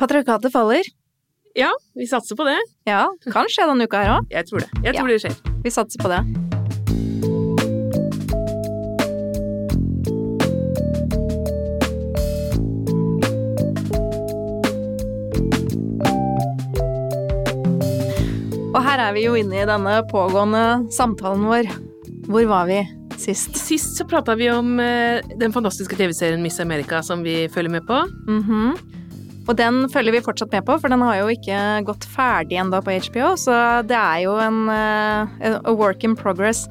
Patriarkatet faller. Ja, vi satser på det. Ja, kan skje denne uka her òg. Jeg tror det. Jeg tror Ja. det skjer. Vi satser på det. Og her er vi jo inne i denne pågående samtalen vår. Hvor var vi sist? Sist så prata vi om eh, den fantastiske TV-serien Miss America som vi følger med på. Mhm. Og den følger vi fortsatt med på, for den har jo ikke gått ferdig ennå på HBO, så det er jo en eh, a work in progress.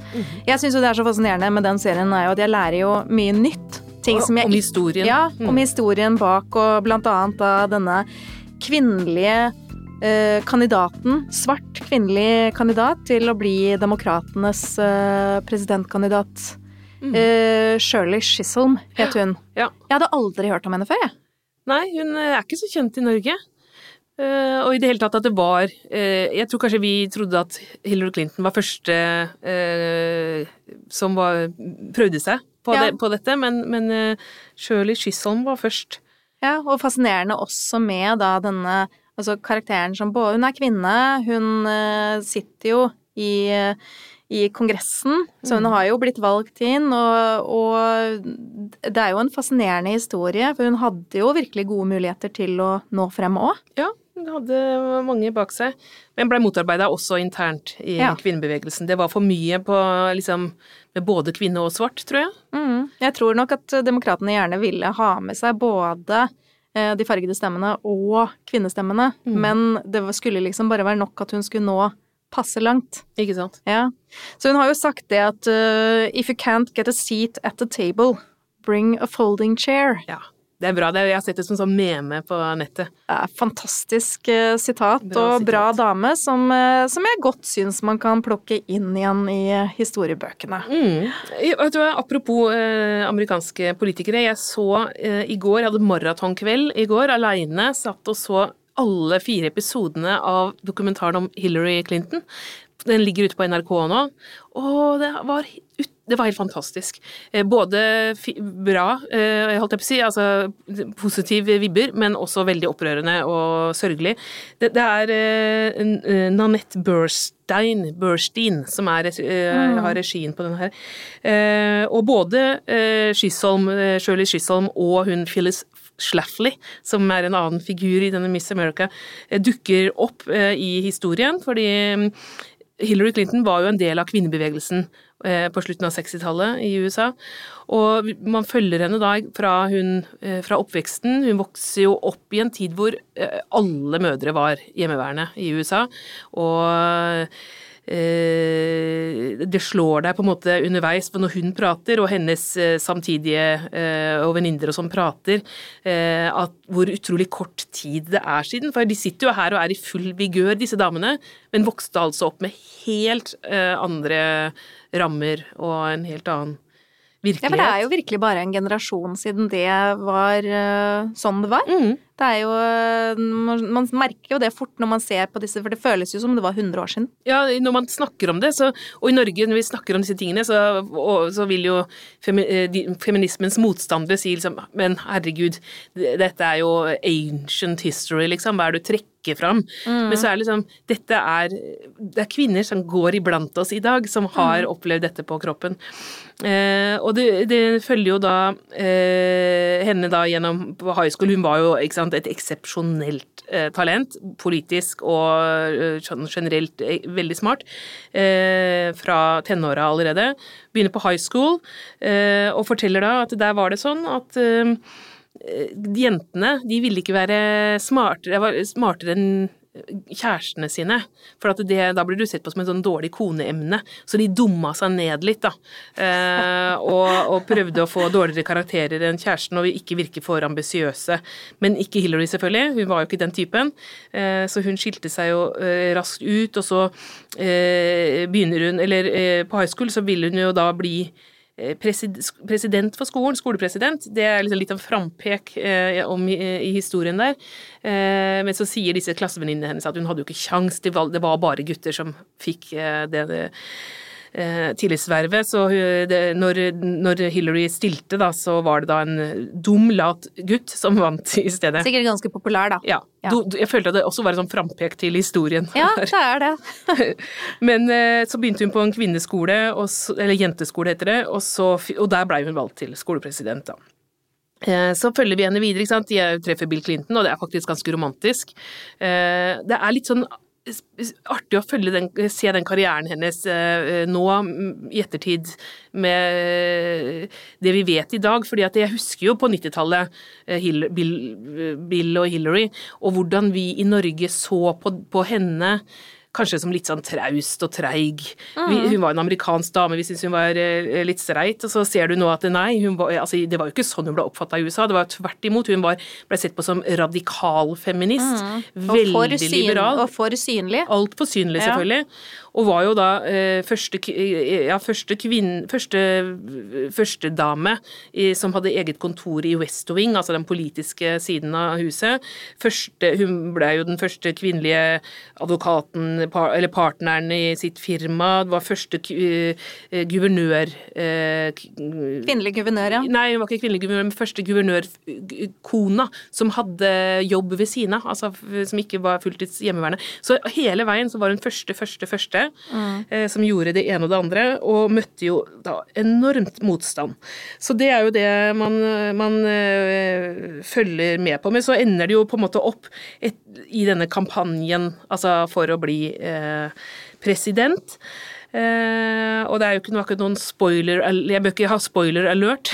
Jeg syns jo det er så fascinerende med den serien, er jo at jeg lærer jo mye nytt. Ting som jeg om historien. Ja, om historien bak, og blant annet da denne kvinnelige eh, kandidaten, svart kvinnelig kandidat til å bli demokratenes eh, presidentkandidat. Mm. Eh, Shirley Chisholm het hun. Ja. Jeg hadde aldri hørt om henne før, jeg. Nei, hun eh, er ikke så kjent i Norge. Uh, og i det hele tatt at det var uh, Jeg tror kanskje vi trodde at Hillary Clinton var første uh, som var, prøvde seg på, Ja. det, på dette, men, men Shirley Chisholm var først. Ja, og fascinerende også med da denne altså karakteren som både Hun er kvinne, hun sitter jo i, i Kongressen, så hun har jo blitt valgt inn, og, og det er jo en fascinerende historie, for hun hadde jo virkelig gode muligheter til å nå frem òg. Ja, hun hadde mange bak seg. Men ble motarbeida også internt i Ja. kvinnebevegelsen. Det var for mye på liksom med både kvinne og svart, tror jeg. Mm. Jeg tror nok at demokratene gjerne ville ha med seg både eh, de fargede stemmene og kvinnestemmene, men det skulle liksom bare være nok at hun skulle nå passe langt. Ikke sant? Ja. Så hun har jo sagt det at uh, if you can't get a seat at the table, bring a folding chair. Ja. Det er bra. Det, jeg har sett det som sånn meme på nettet. Er fantastisk uh, sitat, Bra og bra dame som, uh, som jeg godt syns man kan plukke inn igjen i eh, historiebøkene. Mm. Jeg- Vet du Apropos eh, amerikanske politikere. Jeg så eh, i går, jeg hadde maratonkveld i går aleine. Satt og så alle fire episodene av dokumentaren om Hillary Clinton. Den ligger ute på NRK nå. Og det var, det var helt fantastisk. Eh, Både bra, eh, holdt jeg på å si, altså positive vibber, men også veldig opprørende og sørgelig. Det, det er eh, Nanette Burstein, Burstein som er, eh, har regien på denne her. Og både Skysholm, Shirley Skysholm og hun Phyllis Schlafly, som er en annen figur i denne Miss America, eh, dukker opp eh, i historien, fordi mm, Hillary Clinton var jo en del av kvinnebevegelsen eh, på slutten av 60-tallet i USA. Og man følger henne da fra, hun, fra oppveksten. Hun vokser jo opp i en tid hvor alle mødre var hjemmeværende i USA. Og det slår deg på en måte underveis for når hun prater, og hennes eh, samtidige eh, og venninner og sånn prater, eh, at hvor utrolig kort tid det er siden. For de sitter jo her og er i full vigør, disse damene, men vokste altså opp med helt eh, andre rammer og en helt annen Ja, for det er jo virkelig bare en generasjon siden det var eh, sånn det var. Mm. Det er jo eh, man, merker jo det fort når man ser på disse, for det føles jo som det var 100 år siden. Ja, når man snakker om det, så, og i Norge når vi snakker om disse tingene, så, og, så vil jo femi, eh, de, feminismens motstandere si liksom Men herregud, dette er jo ancient history, liksom. Hva er det du trekker fram? Men så er det liksom Dette er Det er kvinner som går iblant oss i dag, som har opplevd dette på kroppen. Eh, og det, det følger jo da eh, henne da gjennom på high school. Hun var jo sant, et eksepsjonelt eh, talent, politisk og eh, sånn generelt eh, veldig smart, eh, fra tenåra allerede. Begynner på high school eh, og forteller da at der var det sånn at de jentene de ville ikke være smartere, smartere enn kjærestene sine, for det, da blir du sett på som en sånn dårlig koneemne. Så de dumma seg ned litt, da. Eh, og, og prøvde å få dårligere karakterer enn kjæresten og ikke virke for ambisiøse. Men ikke Hillary, selvfølgelig. Hun var jo ikke den typen. Eh, så hun skilte seg jo eh, raskt ut, og så eh, begynner hun Eller eh, på high school så vil hun jo da bli eh, president for skolen, skolepresident, det er liksom litt av frampek eh, om i, i historien der. Eh, men så sier disse klassevenninnene hennes at hun hadde jo ikke kjangs, det, det var bare gutter som fikk eh, det, det eh, tillitsvervet. Så det, når, når Hillary stilte, da, så var det da en dum, lat gutt som vant i stedet. Sikkert ganske populær, da. Ja. Ja. Du, jeg følte at det også var et sånn frampek til historien. Ja, det er det. Men eh, så begynte hun på en kvinneskole, så, eller jenteskole heter det, og, så, og der blei hun valgt til skolepresident, da. Eh, Så følger vi henne videre, ikke sant. Jeg treffer Bill Clinton, og det er faktisk ganske romantisk. Eh, Det er litt sånn artig å følge den, se den karrieren hennes eh, nå mm, i ettertid med det vi vet i dag. fordi at jeg husker jo på 90-tallet eh, Bill, Bill og Hillary, og hvordan vi i Norge så på, på henne Kanskje som litt sånn traust og treig. Vi, hun var en amerikansk dame, vi syntes hun var eh, litt streit. Og så ser du nå at nei, hun var, altså, det var jo ikke sånn hun ble oppfatta i USA. Det var tvert imot. Hun var, ble sett på som radikal feminist. mm. Veldig liberal. og for synlig. Altfor synlig, Ja. Og var jo da eh, første, eh, ja, første kvinne, Første, første dame i, som hadde eget kontor i West Wing, altså den politiske siden av huset. Første, hun ble jo den første kvinnelige advokaten, par, eller partneren i sitt firma. Det var første eh, guvernør... uh, Kvinnelig guvernør, ja. Nei, hun var ikke kvinnelig guvernør, men første guvernørkona som hadde jobb ved siden av, altså som ikke var fulltids hjemmeværende. Så hele veien så var hun første, første, første eh, som gjorde det ene og det andre, og møtte jo da enormt motstand. Så det er jo det man, man eh, følger med på. Men så ender det jo på en måte opp et, i denne kampanjen, altså for å bli eh, president. Uh, og det er jo ikke noe, akkurat noen spoiler Jeg bør ikke ha spoiler alert.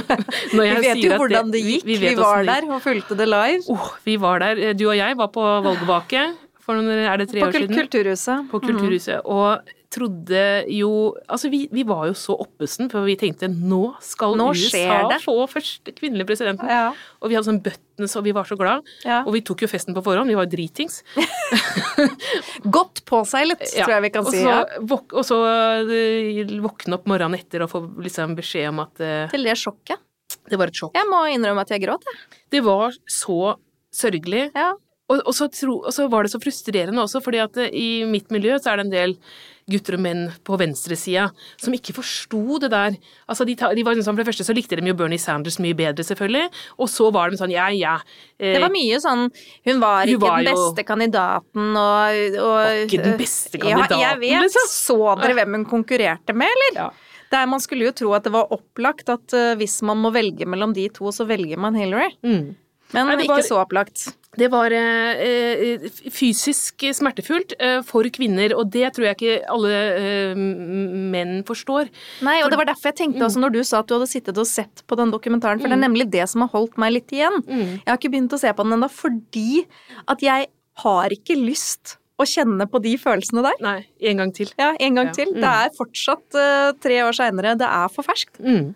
når Vi vet jo at hvordan det gikk. Vi, vi var der og fulgte det live. Oh, vi var der. Du og jeg var på valgvake for noen, er det tre På år siden? Kulturhuset. På Kulturhuset. Og trodde jo Altså, vi, vi var jo så oppesen, for vi tenkte nå skal Nå USA få første kvinnelige presidenten. Ja. Og vi hadde sånn buttons, og vi var så glad. Ja. Og vi tok jo festen på forhånd, vi var jo dritings. Godt påseilet, Ja. tror jeg vi kan og si. Så, og så eh, våkne opp morgenen etter og få liksom beskjed om at uh, Til det sjokket. det var et sjokk. Jeg må innrømme at jeg gråt, jeg. Det var så sørgelig. Ja. Og, og, så tro, og så var det så frustrerende også, fordi at eh, i mitt miljø så er det en del gutter og menn på venstresida som ikke forsto det der. Altså, de, de var sånn, For det første så likte de jo Bernie Sanders mye bedre, selvfølgelig, og så var de sånn ja, ja. eh, Det var mye sånn Hun var Hun ikke var den jo- beste kandidaten og, og Var ikke den beste kandidaten, Ja, jeg vet. liksom. Så dere hvem hun konkurrerte med, eller? Ja. Der man skulle jo tro at det var opplagt at eh, hvis man må velge mellom de to, så velger man Hillary. Mm. Men Nei, det var- ikke så opplagt. Det var eh, eh, fysisk smertefullt eh, for kvinner, og det tror jeg ikke alle eh, menn forstår. Nei, og det var derfor jeg tenkte også når du sa at du hadde sittet og sett på den dokumentaren, for det er nemlig det som har holdt meg litt igjen. Jeg har ikke begynt å se på den ennå fordi at jeg har ikke lyst å kjenne på de følelsene der. Nei, en gang til. Ja, en gang Ja. til. Det er fortsatt eh, tre år seinere. Det er for ferskt. Mm.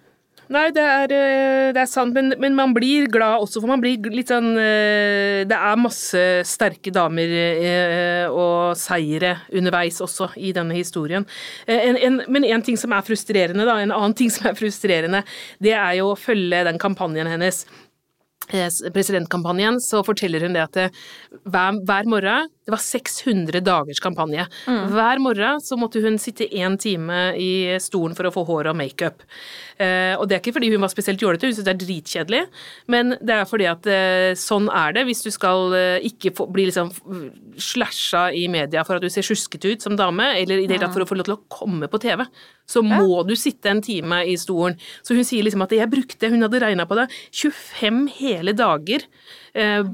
Nei, det er, eh, det er sant, men, men man blir glad også, for man blir litt sånn eh, Det er masse sterke damer eh, og seire underveis også i denne historien. En, en, men en ting som er frustrerende, da, en annen ting som er frustrerende, det er jo å følge den kampanjen hennes. Presidentkampanjen, så forteller hun det at det, hver, hver morgen Det var 600 dagers kampanje. Hver morgen så måtte hun sitte én time i stolen for å få hår og makeup. Eh, og det er ikke fordi hun var spesielt jålete, hun syntes det er dritkjedelig, men det er fordi at eh, sånn er det hvis du skal eh, ikke få, bli liksom slasha i media for at du ser sjuskete ut som dame, eller i det hele tatt for å få lov til å komme på TV. Så må du sitte en time i stolen. Så hun sier liksom at jeg brukte, hun hadde regna på det, 25 hele dager eh,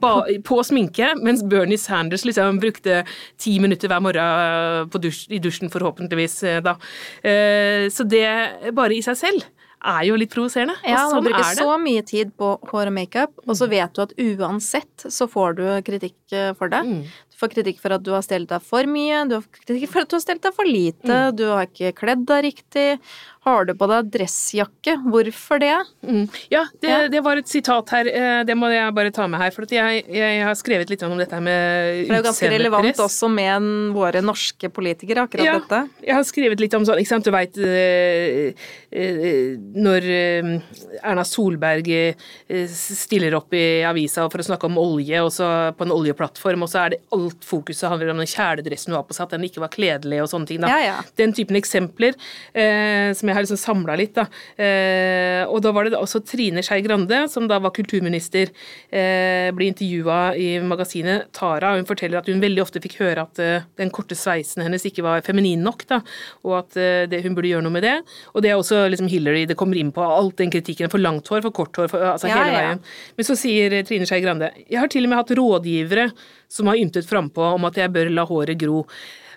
på sminke, mens Bernie Sanders liksom brukte ti minutter hver morgen på dusj, i dusjen, forhåpentligvis, da. Eh, så det bare i seg selv er jo litt provoserende. Og sånn man bruker er så mye tid på hår og makeup, og så vet du at uansett så får du kritikk eh, for det. Mm. Du får kritikk for at du har stelt deg for mye, du har kritikk for at du har stelt deg for lite, Mm. du har ikke kledd deg riktig. Har du på deg dressjakke. Hvorfor det? Mm. Ja, det, Ja. det var et sitat her. eh, Det må jeg bare ta med her. For jeg, jeg har skrevet litt om dette her med Det er jo ganske relevant utseendepress. også med våre norske politikere, akkurat Ja. dette. Jeg har skrevet litt om sånn, ikke sant, du veit Når eh, Erna Solberg eh, stiller opp i avisa for å snakke om olje, og så på en oljeplattform, og så er det alt fokuset handler om den kjæledressen hun har på seg, at den ikke var kledelig og sånne ting. da. Ja, ja. Den typen eksempler eh, som jeg har liksom samla litt, da. Eh, og da var det også Trine Skei Grande, som da var kulturminister, eh, blir intervjua i magasinet Tara, hun forteller at hun veldig ofte fikk høre at eh, den korte sveisen hennes ikke var feminin nok, da, og at det, hun burde gjøre noe med det. Og det er også liksom Hillary, det kommer inn på alt den kritikken for langt hår, for kort hår, for, altså Ja, hele ja. veien. Men så sier Trine Skei Grande Jeg har til og med hatt rådgivere som har ymtet frampå om at jeg bør la håret gro.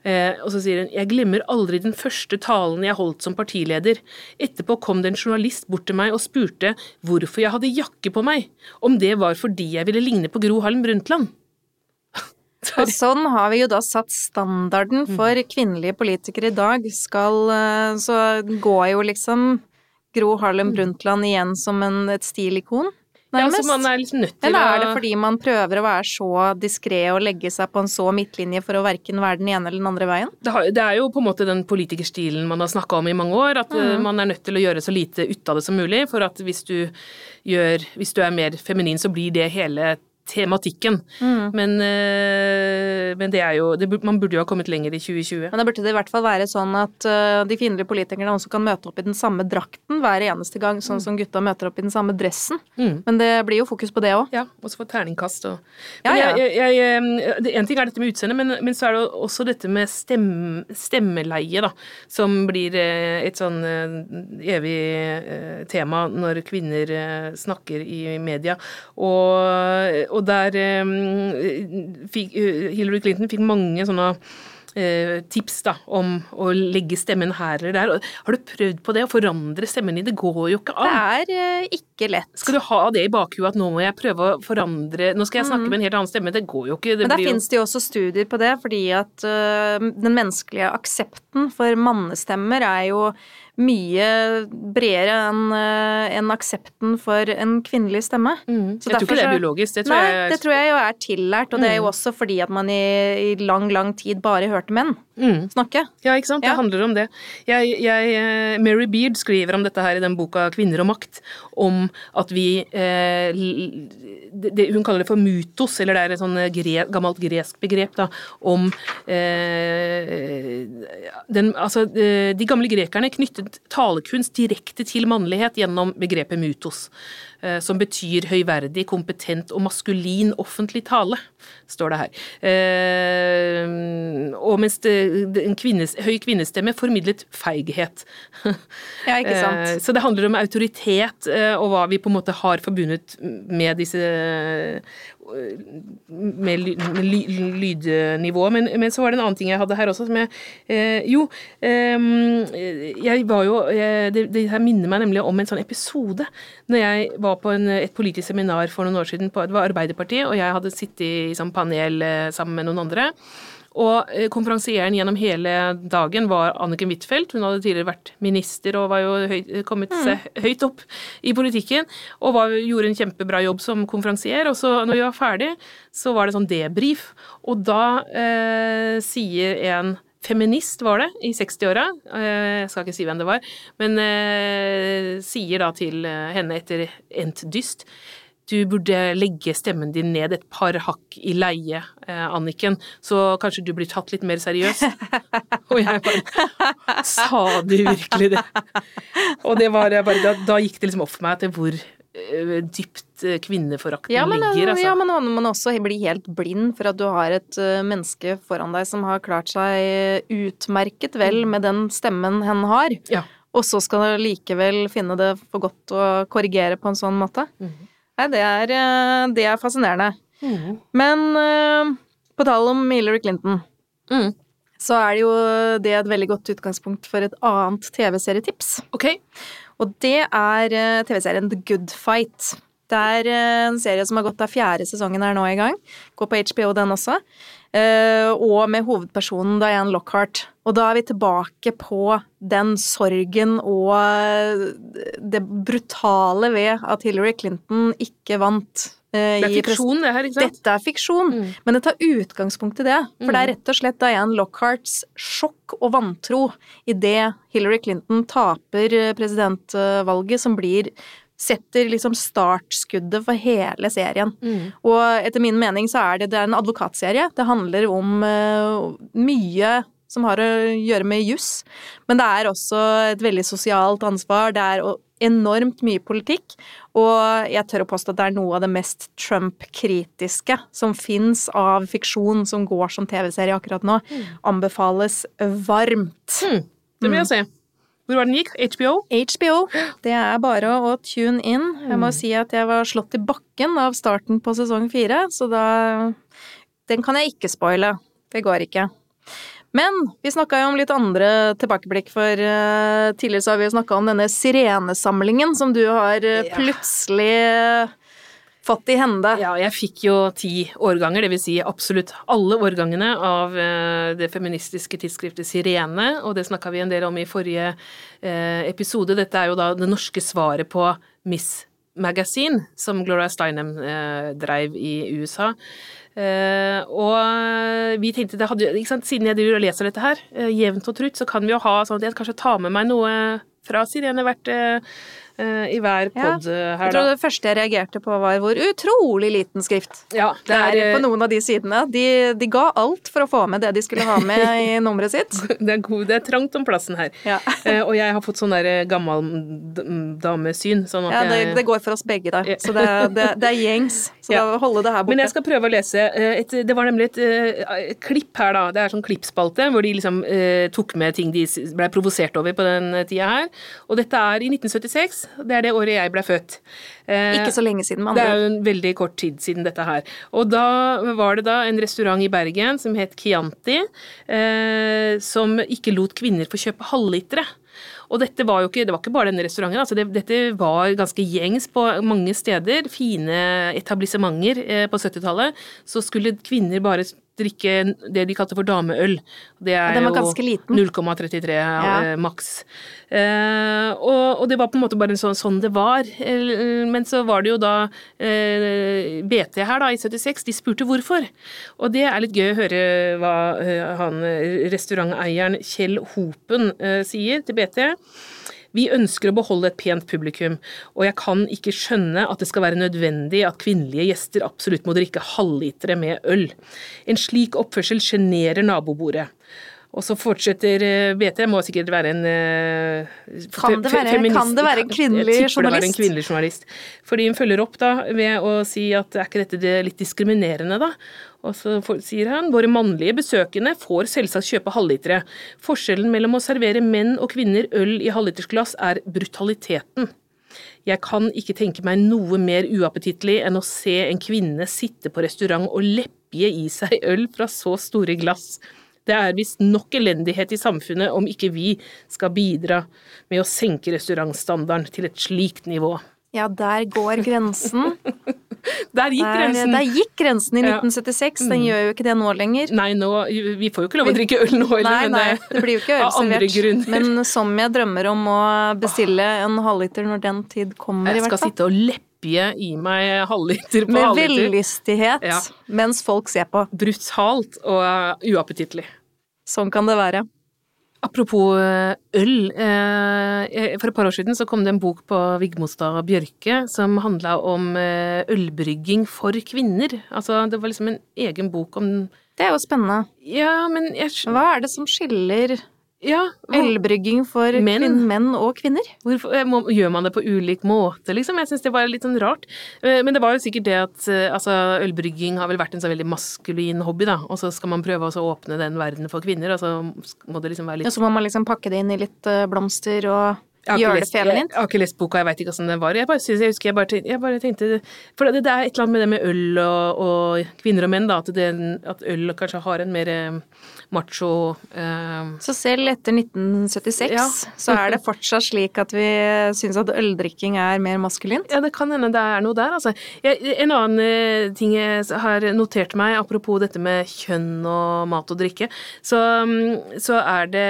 Eh, og så sier hun jeg glemmer aldri den første talen jeg holdt som partileder. Etterpå kom det en journalist bort til meg og spurte hvorfor jeg hadde jakke på meg, om det var fordi jeg ville ligne på Gro Harlem Brundtland. Og sånn har vi jo da satt standarden Mm. for kvinnelige politikere i dag. Skal eh, Så går jo liksom Gro Harlem Brundtland igjen som en, et stilikon, Mm. Ja, så man er liksom nødt til Eller er det fordi man prøver å være så diskré og legge seg på en så midtlinje for å verken være den ene eller den andre veien? det, er jo på en måte den politikerstilen man har snakka om i mange år, at mm. man er nødt til å gjøre så lite ut av det som mulig, for at hvis du, gjør, hvis du er mer feminin, så blir det hele tematikken. Men, eh, men det er jo det, Man burde jo ha kommet lenger i 2020. Men da burde det i hvert fall være sånn at eh, de kvinnelige politikerne også kan møte opp i den samme drakten hver eneste gang, sånn som gutta møter opp i den samme dressen. Mm. Men det blir jo fokus på det òg. Ja, og så få terningkast og Ja, ja. jeg, jeg, jeg, det, En ting er dette med utseendet, men, men så er det også dette med stem, stemmeleie, da. Som blir eh, et sånn evig tema når kvinner snakker i media. Og, og der eh, fikk, eh, Hillary Clinton fikk mange sånne eh, tips da, om å legge stemmen her eller der. Har du prøvd på det, å forandre stemmen din? Det går jo ikke Det er eh, ikke lett. Skal du ha det i bakhuet at nå må jeg prøve å forandre Nå skal jeg snakke med en helt annen stemme. Det går jo ikke. Det Mm. Men der jo finnes det jo også studier på det, fordi at øh, den menneskelige aksepten for mannestemmer er jo mye bredere enn en aksepten for en kvinnelig stemme. Mm. Så Jeg tror ikke det er biologisk. Det tror Nei, jeg det tror jeg jo er tillært, og det er jo Mm. også fordi at man i, i lang, lang tid bare hørte menn mm. snakke. Ja, ikke sant? Det handler om det. Jeg, jeg, eh, Mary Beard skriver om dette her i den boka 'Kvinner og makt', om at vi eh, det, Hun kaller det for mutos, eller det er et sånn gre, gammelt gresk begrep, da, om eh, den, Altså, eh, de gamle grekerne knyttet talekunst direkte til mannlighet gjennom begrepet mutos, eh, som betyr høyverdig, kompetent og maskulin offentlig tale, står det her. Eh, og mens det, en kvinnes, høy kvinnestemme formidlet feighet. Ja, ikke sant. Eh, Så det handler om autoritet eh, og hva vi på en måte har forbundet med disse eh, med, ly, ly, lydnivået. Men, men så var det en annen ting jeg hadde her også, som jeg eh, Jo, eh, jeg var jo jeg, det, det her minner meg nemlig om en sånn episode når jeg var på en, et politisk seminar for noen år siden. På, det var Arbeiderpartiet, og jeg hadde sittet i sånn panel eh, sammen med noen andre. Og eh, konferansieren gjennom hele dagen var Anniken Huitfeldt. Hun hadde tidligere vært minister og var jo høy, kommet seg høyt opp i politikken. Og var, gjorde en kjempebra jobb som konferansier. Og så når vi var ferdig, så var det sånn debrief. Og da eh, sier en feminist, var det, i 60-åra, eh, jeg skal ikke si hvem det var, men eh, sier da til eh, henne etter endt dyst du burde legge stemmen din ned et par hakk i leie, eh, Anniken, så kanskje du blir tatt litt mer seriøst. Og jeg bare Sa du virkelig det? Og det var bare, da, da gikk det liksom opp for meg til hvor eh, dypt eh, kvinneforakten Ja, men, ligger, altså. ja, men man må også bli helt blind for at du har et menneske foran deg som har klart seg utmerket vel med den stemmen hen har, Ja. og så skal du likevel finne det for godt å korrigere på en sånn måte. Mhm. Nei, det er, øh, det er fascinerende. Mm. Men øh, på tale om Hillary Clinton, Mm. så er det jo det et veldig godt utgangspunkt for et annet TV-serietips. Okay. Og det er øh, TV-serien The Good Fight. Det er eh, en serie som har gått av fjerde sesongen er nå i gang. Går på HBO, den også. Eh, og med hovedpersonen Diane Lockhart. Og da er vi tilbake på den sorgen og eh, det brutale ved at Hillary Clinton ikke vant. Det er fiksjon, det her, ikke sant? Dette er fiksjon, mm. men det tar utgangspunkt i det. For det er mm. rett og slett Diane Lockharts sjokk og vantro idet Hillary Clinton taper presidentvalget, som blir setter liksom startskuddet for hele serien. Mm. Og etter min mening så er det, det er en advokatserie. Det handler om uh, mye som har å gjøre med juss, men det er også et veldig sosialt ansvar. Det er enormt mye politikk, og jeg tør å påstå at det er noe av det mest Trump-kritiske som fins av fiksjon som går som TV-serie akkurat nå. Mm. Anbefales varmt. Mm. Det vil jeg mm. Hvor var den gikk? HBO? HBO. Det er bare å tune in. Jeg må mm. si at jeg var slått i bakken av starten på sesong fire, så da Den kan jeg ikke spoile. Det går ikke. Men vi snakka jo om litt andre tilbakeblikk, for uh, tidligere så har vi snakka om denne sirenesamlingen som du har uh, plutselig i hende. Ja, jeg fikk jo ti årganger, dvs. Si absolutt alle årgangene av eh, det feministiske tidsskriftet Sirene, og det snakka vi en del om i forrige eh, episode. Dette er jo da det norske svaret på Miss Magazine, som Gloria Steinem eh, dreiv i USA. Uh, og vi tenkte det hadde, ikke sant, Siden jeg driver og leser dette her, uh, jevnt og trutt, så kan vi jo ha sånn at jeg kanskje tar med meg noe fra Sirene hvert i hver pod ja. Eh, her, da. Jeg tror det første jeg reagerte på, var hvor utrolig liten skrift ja, det er, det er på noen av de sidene. De, de, ga alt for å få med det de skulle ha med i nummeret sitt. Det er, god, det er trangt om plassen her. Ja. Og jeg har fått sånn der gammaldamesyn. Sånn ja, det, det, går for oss begge, da. Så det, er gjengs. Så da holde det her borte. Men jeg skal prøve å lese. Et, det var nemlig et uh, klipp her, da. Det er sånn klippspalte hvor de liksom uh, tok med ting de ble provosert over på den tida her. Og dette er i 1976. Det er det året jeg ble født. Eh, Ikke så lenge siden, med andre Det er jo en veldig kort tid siden dette her. Og da var det da en restaurant i Bergen som het Chianti, eh, som ikke lot kvinner få kjøpe halvlitere. Og dette var jo ikke, det var ikke bare denne restauranten, altså det, dette var ganske gjengs på mange steder. Fine etablissementer eh, på 70-tallet. Så skulle kvinner bare drikke det de kalte for dameøl. Det er jo 0,33 ja. Eh, maks. Eh, og, og, det var på en måte bare sånn, sånn det var. Men så var det jo da eh, BT her da i 76, de spurte hvorfor. Og det er litt gøy å høre hva eh, han restauranteieren Kjell Hopen eh, sier til BT. Vi ønsker å beholde et pent publikum, og jeg kan ikke skjønne at det skal være nødvendig at kvinnelige gjester absolutt må drikke halvlitere med øl. En slik oppførsel sjenerer nabobordet. Og så fortsetter eh, BT, må sikkert være en uh, kan, det være, kan det være en kvinnelig journalist? Det var en kvinnelig journalist. Fordi hun følger opp da ved å si at er ikke dette litt diskriminerende, da? Og så sier han våre mannlige besøkende får selvsagt kjøpe halvlitere. Forskjellen mellom å servere menn og kvinner øl i halvlitersglass er brutaliteten. Jeg kan ikke tenke meg noe mer uappetittlig enn å se en kvinne sitte på restaurant og leppje i seg øl fra så store glass. Det er visst nok elendighet i samfunnet om ikke vi skal bidra med å senke restaurantstandarden til et slikt nivå. Ja, der går grensen. der gikk der, grensen. Der gikk grensen i 1976. Den mm. gjør jo ikke det nå lenger. Nei, nå, vi får jo ikke lov å drikke øl nå heller. Nei, nei, det blir jo ikke ølservert. Men som jeg drømmer om å bestille en halvliter når den tid kommer, i hvert fall. Jeg skal sitte og leppje i meg halvliter på Med halvliter. Med vellystighet ja. mens folk ser på. Brutalt og uappetittlig. Sånn kan det være. Apropos eh, øl. Eh, for et par år siden så kom det en bok på Vigmostad Bjørke som handla om eh, ølbrygging for kvinner. Altså det var liksom en egen bok om Det er jo spennende. Ja, men jeg... Hva er det som skiller ja, Ølbrygging for menn. Kvinn, menn og kvinner. Hvorfor, eh, må, gjør man det på ulik måte, liksom? Jeg syns det var litt sånn rart. Eh, men det var jo sikkert det at eh, altså, ølbrygging har vel vært en så veldig maskulin hobby, da. Og så skal man prøve å åpne den verden for kvinner, og så må det liksom være litt Ja, så må man liksom pakke det inn i litt blomster og Ikke lest- Jølefeminint? Jeg har ikke lest boka, jeg veit ikke åssen den var. Jeg bare synes, jeg husker jeg bare tenkte, jeg bare tenkte For det, det er et eller annet med det med øl og, og kvinner og menn, da. At, det, at øl kanskje har en mer eh, macho eh, Så selv etter 1976 Ja. så er det fortsatt slik at vi syns at øldrikking er mer maskulint. Ja, det kan hende det er noe der, altså. En annen eh, ting jeg har notert meg, apropos dette med kjønn og mat og drikke, så, mm, så er det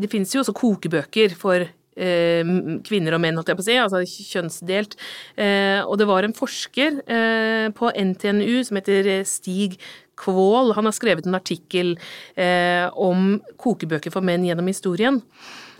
Det finnes jo også kokebøker for kvinner og menn, holdt jeg på å si, altså kjønnsdelt. Eh, og det var en forsker eh, på NTNU som heter Stig Kvål. Han har skrevet en artikkel eh, om kokebøker for menn gjennom historien.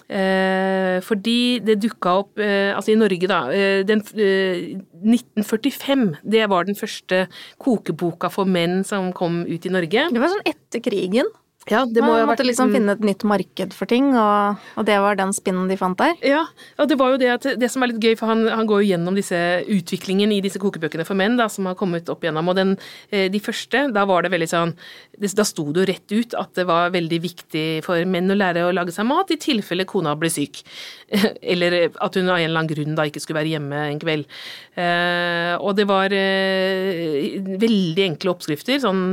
Eh, fordi det dukka opp eh, Altså i Norge, da. Eh, den, eh, 1945, det var den første kokeboka for menn som kom ut i Norge. Det var sånn etter krigen. Ja, det må Man jo ha måtte vært liksom mm, finne et nytt marked for ting, og, og det var den spinnen de fant der. Ja, og det var jo det at det som er litt gøy, for han, han går jo gjennom disse utviklingen i disse kokebøkene for menn da, som har kommet opp igjennom, og den, eh, de første, da var det veldig sånn det, Da sto det jo rett ut at det var veldig viktig for menn å lære å lage seg mat i tilfelle kona ble syk. Eller at hun av en eller annen grunn da ikke skulle være hjemme en kveld. Eh, og det var eh, veldig enkle oppskrifter, sånn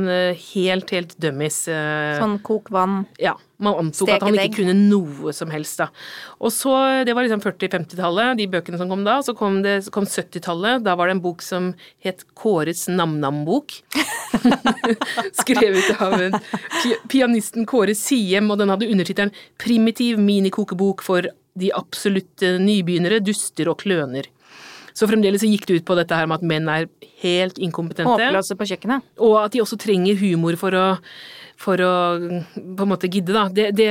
helt, helt dummies. Sånn kok vann. ja, man antok at han ikke kunne noe som helst, da. Og så, det var liksom 40-50-tallet, de bøkene som kom da. Så kom, kom 70-tallet. Da var det en bok som het Kåres Nam-Nam-bok. Skrevet av en pianisten Kåre Siem, og den hadde undertittelen 'Primitiv minikokebok for de absolutte nybegynnere, duster og kløner'. Så fremdeles så gikk det ut på dette her med at menn er helt inkompetente. Håpløse på kjøkkenet. Og at de også trenger humor for å, for å på en måte gidde, da. Det, det,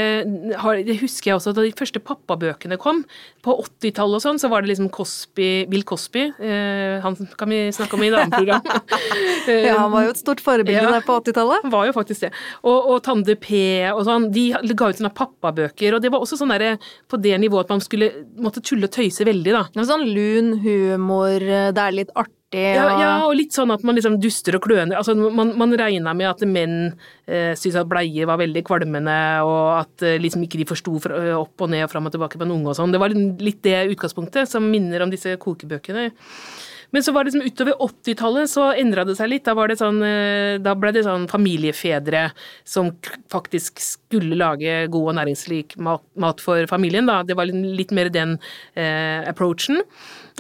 har, det husker jeg også da de første pappabøkene kom. På 80-tallet og sånn, så var det liksom Cosby, Bill Cosby. Eh, han kan vi snakke om i dameprogram. program. Ja, han var jo et stort forbilde Ja. der på 80-tallet. var jo faktisk det. Og, og Tande P og sånn, de ga ut sånne pappabøker, og det var også sånn derre på det nivået at man skulle måtte tulle og tøyse veldig, da. Det var sånn lun humor, det er litt artig Ja, og ja, og litt sånn at man liksom duster og kløner. Altså, man, man regna med at menn eh, syntes at bleier var veldig kvalmende, og at eh, liksom ikke de forsto fra, opp og ned og fram og tilbake på en unge og sånn. Det var litt det utgangspunktet som minner om disse kokebøkene. Men så var det liksom utover 80-tallet så endra det seg litt. Da, var det sånn, eh, da ble det sånn familiefedre som faktisk skulle lage god og næringsrik mat, mat for familien. Da. Det var litt mer den eh, approachen.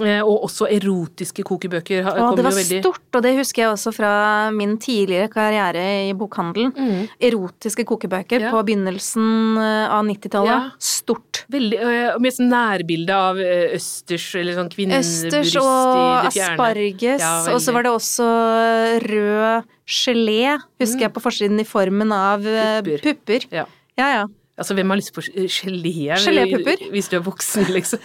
Eh, og også erotiske kokebøker Å, det var veldig stort, og det husker jeg også fra min tidligere karriere i bokhandelen. Erotiske kokebøker Mm. Ja. på begynnelsen eh, av 90-tallet. Ja. Stort. Veldig, med sånn nærbilde av øh, østers, eller sånn kvinnebryst Østers i det fjerne. asparges, Ja, og så var det også rød gelé, husker jeg på forsiden i formen av eh, Mm. Pupper. pupper. Ja. Ja, ja. Altså, hvem har lyst på gelé? Gelépupper? Hvis du er voksen, liksom.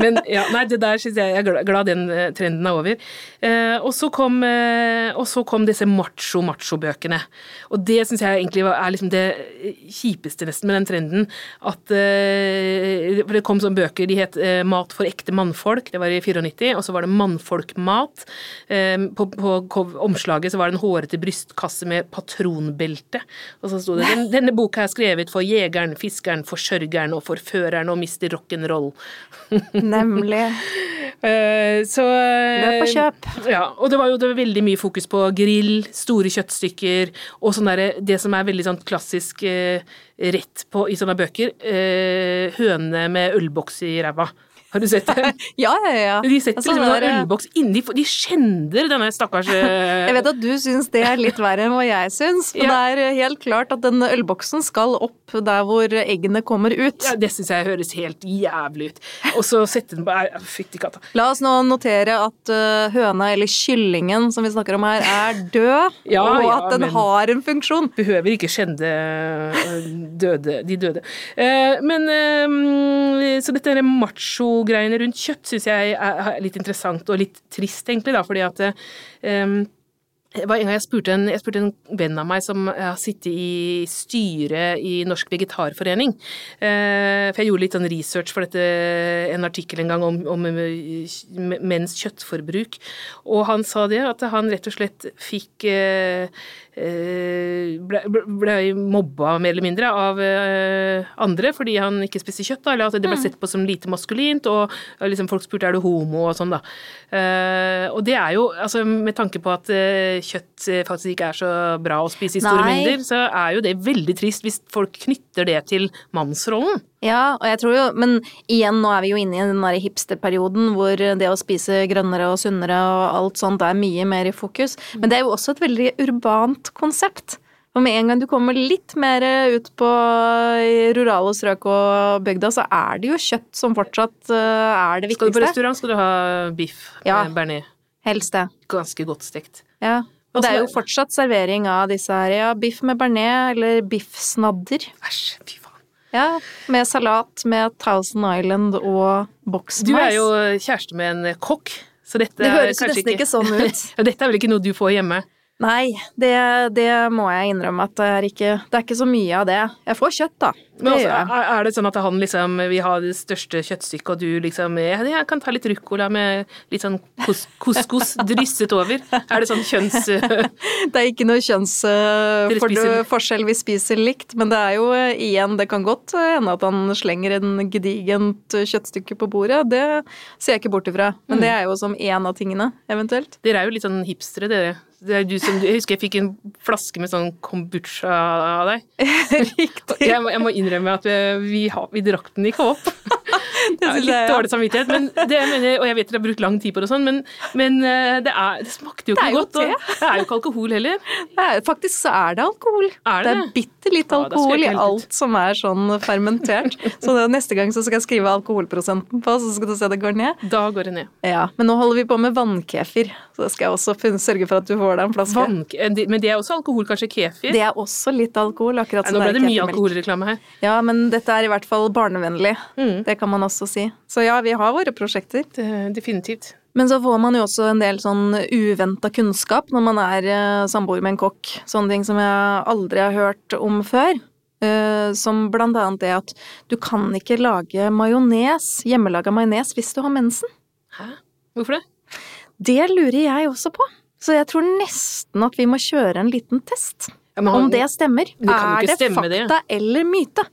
Men ja, nei, det der syns jeg Jeg er glad- den eh, trenden er over. Eh, og, så kom, eh, og så kom disse macho-macho-bøkene. Og det syns jeg egentlig var- er liksom det kjipeste nesten med den trenden. At eh, For det kom sånne bøker, de het eh, Mat for ekte mannfolk, det var i 94, og så var det Mannfolkmat. Eh, på, på omslaget så var det en hårete brystkasse med patronbelte, og så sto det den, Denne boka er skrevet for jegeren, fiskeren, forsørgeren og forføreren og mister rock'n'roll. Nemlig. Eh, så Løp og kjøp. Ja, og det var jo det var veldig mye fokus på grill, store kjøttstykker, og sånn derre Det som er veldig sånn klassisk eh, rett på i sånne bøker, eh, høne med ølboks i ræva. Har du sett det? Ja, ja, ja. De setter Altså, liksom en ølboks inni De skjender denne stakkars eh, Jeg vet at du syns det er litt verre enn hva jeg syns, men Ja. det er helt klart at den ølboksen skal opp der hvor eggene kommer ut. ja, Det syns jeg høres helt jævlig ut. Og så sette den på Fytti katta. La oss nå notere at uh, høna, eller kyllingen som vi snakker om her, er død, Ja, og ja, at den har en funksjon. behøver ikke skjende øh, døde, de døde. Eh, men eh, Så dette der macho-greiene rundt kjøtt syns jeg er, litt interessant og litt trist, egentlig, da, fordi at um, Det var en gang jeg spurte en, jeg spurte en venn av meg som har sittet i styret i Norsk Vegetarforening. Eh, for jeg gjorde litt sånn research for dette, en artikkel en gang om, om menns kjøttforbruk. Og han sa det, at han rett og slett fikk eh, ble, mobba mer eller mindre av andre fordi han ikke spiste kjøtt, da, eller at det ble mm. sett på som lite maskulint, og liksom folk spurte er du homo og sånn, da. Og det er jo, altså med tanke på at kjøtt eh, faktisk ikke er så bra å spise i store Nei. mengder, så er jo det veldig trist hvis folk knytter det til mannsrollen. Ja, og jeg tror jo, men igjen, nå er vi jo inne i den derre hipsterperioden hvor det å spise grønnere og sunnere og alt sånt er mye mer i fokus. Men det er jo også et veldig urbant konsept. Og med en gang du kommer litt mer ut på rurale strøk og bygda, så er det jo kjøtt som fortsatt eh, er det viktigste. Skal du på restaurant, skal du ha biff ja, med bearnés. Helst det. Ganske godt stekt. Ja. Og det er jo fortsatt servering av disse her. Ja, biff med bearnés eller biffsnadder. Æsj, fy faen. Ja, med salat med Thousand Island og boksmais. Du er jo kjæreste med en kokk, så dette Det høres nesten ikke sånn ut. dette er vel ikke noe du får hjemme? Nei, det, det, må jeg innrømme at det er ikke Det er ikke så mye av det. Jeg får kjøtt, da. Men altså, Er det sånn at han liksom vil ha det største kjøttstykket, og du liksom Jeg kan ta litt ruccola med litt sånn couscous drysset over. Er det sånn kjønns... det er ikke noe kjønnsforskjell uh, vi spiser likt, men det er jo igjen Det kan godt hende at han slenger en gedigent kjøttstykke på bordet. Det ser jeg ikke bort ifra. Men mm. det er jo som én av tingene, eventuelt. Dere er jo litt sånn hipstere, dere. Det er du som, jeg husker jeg fikk en flaske med sånn kombucha av deg. Riktig. Jeg, jeg, må innrømme at vi, vi, vi drakk den ikke opp. det ja, litt dårlig samvittighet, men det, mener, og jeg vet dere har brukt lang tid på det og sånn, men, men eh, det, er, det, smakte jo ikke godt. Og det er jo ikke alkohol heller. Er, faktisk så er det alkohol. Er det? det er bitte litt alkohol i alt som er sånn fermentert. Så neste gang så skal jeg skrive alkoholprosenten på, så skal du se det går ned. Da går det ned. Ja, Men nå holder vi på med vannkefir, så skal jeg også sørge for at du får deg en flaske. Vann, men det er også alkohol, kanskje kefir? Det er også litt alkohol, akkurat som Nå ble det mye alkoholreklame her. Ja, men dette er i hvert fall barnevennlig. Mm. Det kan man også si. Så ja, vi har våre prosjekter. Definitivt. Men så får man jo også en del sånn uventa kunnskap når man er uh, samboer med en kokk. Sånne ting som jeg aldri har hørt om før. Uh, som blant annet det at du kan ikke lage majones, hjemmelaga majones, hvis du har mensen. Hæ? Hvorfor det? Det lurer jeg også på. Så jeg tror nesten at vi må kjøre en liten test. Om det stemmer. Det er det fakta eller myte?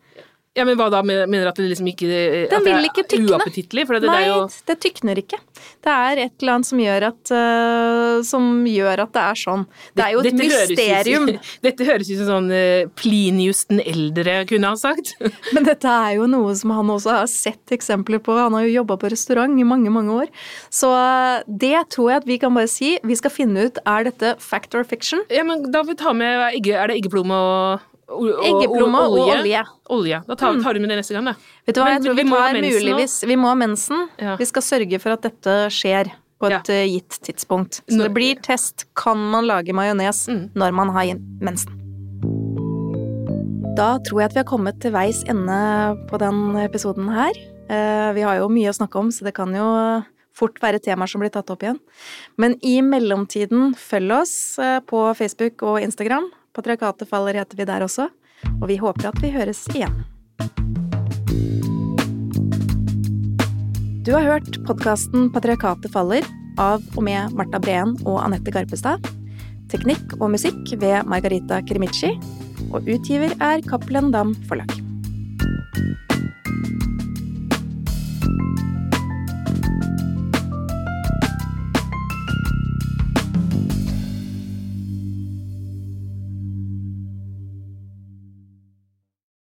Ja, men hva da? Mener du at det liksom ikke Den vil ikke tykne. Uappetittlig? Nei, det, det tykner ikke. Det er et eller annet som gjør at, uh, som gjør at det er sånn. Det er jo et dette mysterium. Høres ut, dette høres ut som sånn uh, Plinius den eldre kunne ha sagt. men dette er jo noe som han også har sett eksempler på. Han har jo jobba på restaurant i mange, mange år. Så uh, det tror jeg at vi kan bare si. Vi skal finne ut er dette fact or fiction. Ja, men da vil vi ta med Er det eggeplomme og Eggeplomme og olje. olje. Da tar, mm. tar, du med det neste gang, da. Vet du hva, jeg tror vi, vi tar muligvis Vi må ha mensen. Ja. Vi skal sørge for at dette skjer på et ja. Eh, gitt tidspunkt. Så det blir test. Kan man lage majones mm. når man har mensen? Da tror jeg at vi har kommet til veis ende på den episoden her. Eh, vi har jo mye å snakke om, så det kan jo fort være temaer som blir tatt opp igjen. Men i mellomtiden, følg oss eh, på Facebook og Instagram. Patriarkatet faller heter vi der også, og vi håper at vi høres igjen. Du har hørt podkasten Patriarkatet faller av og med Marta Breen og Anette Garpestad. Teknikk og musikk ved Margarita Krimici. Og utgiver er Cappelen Dam Forlag.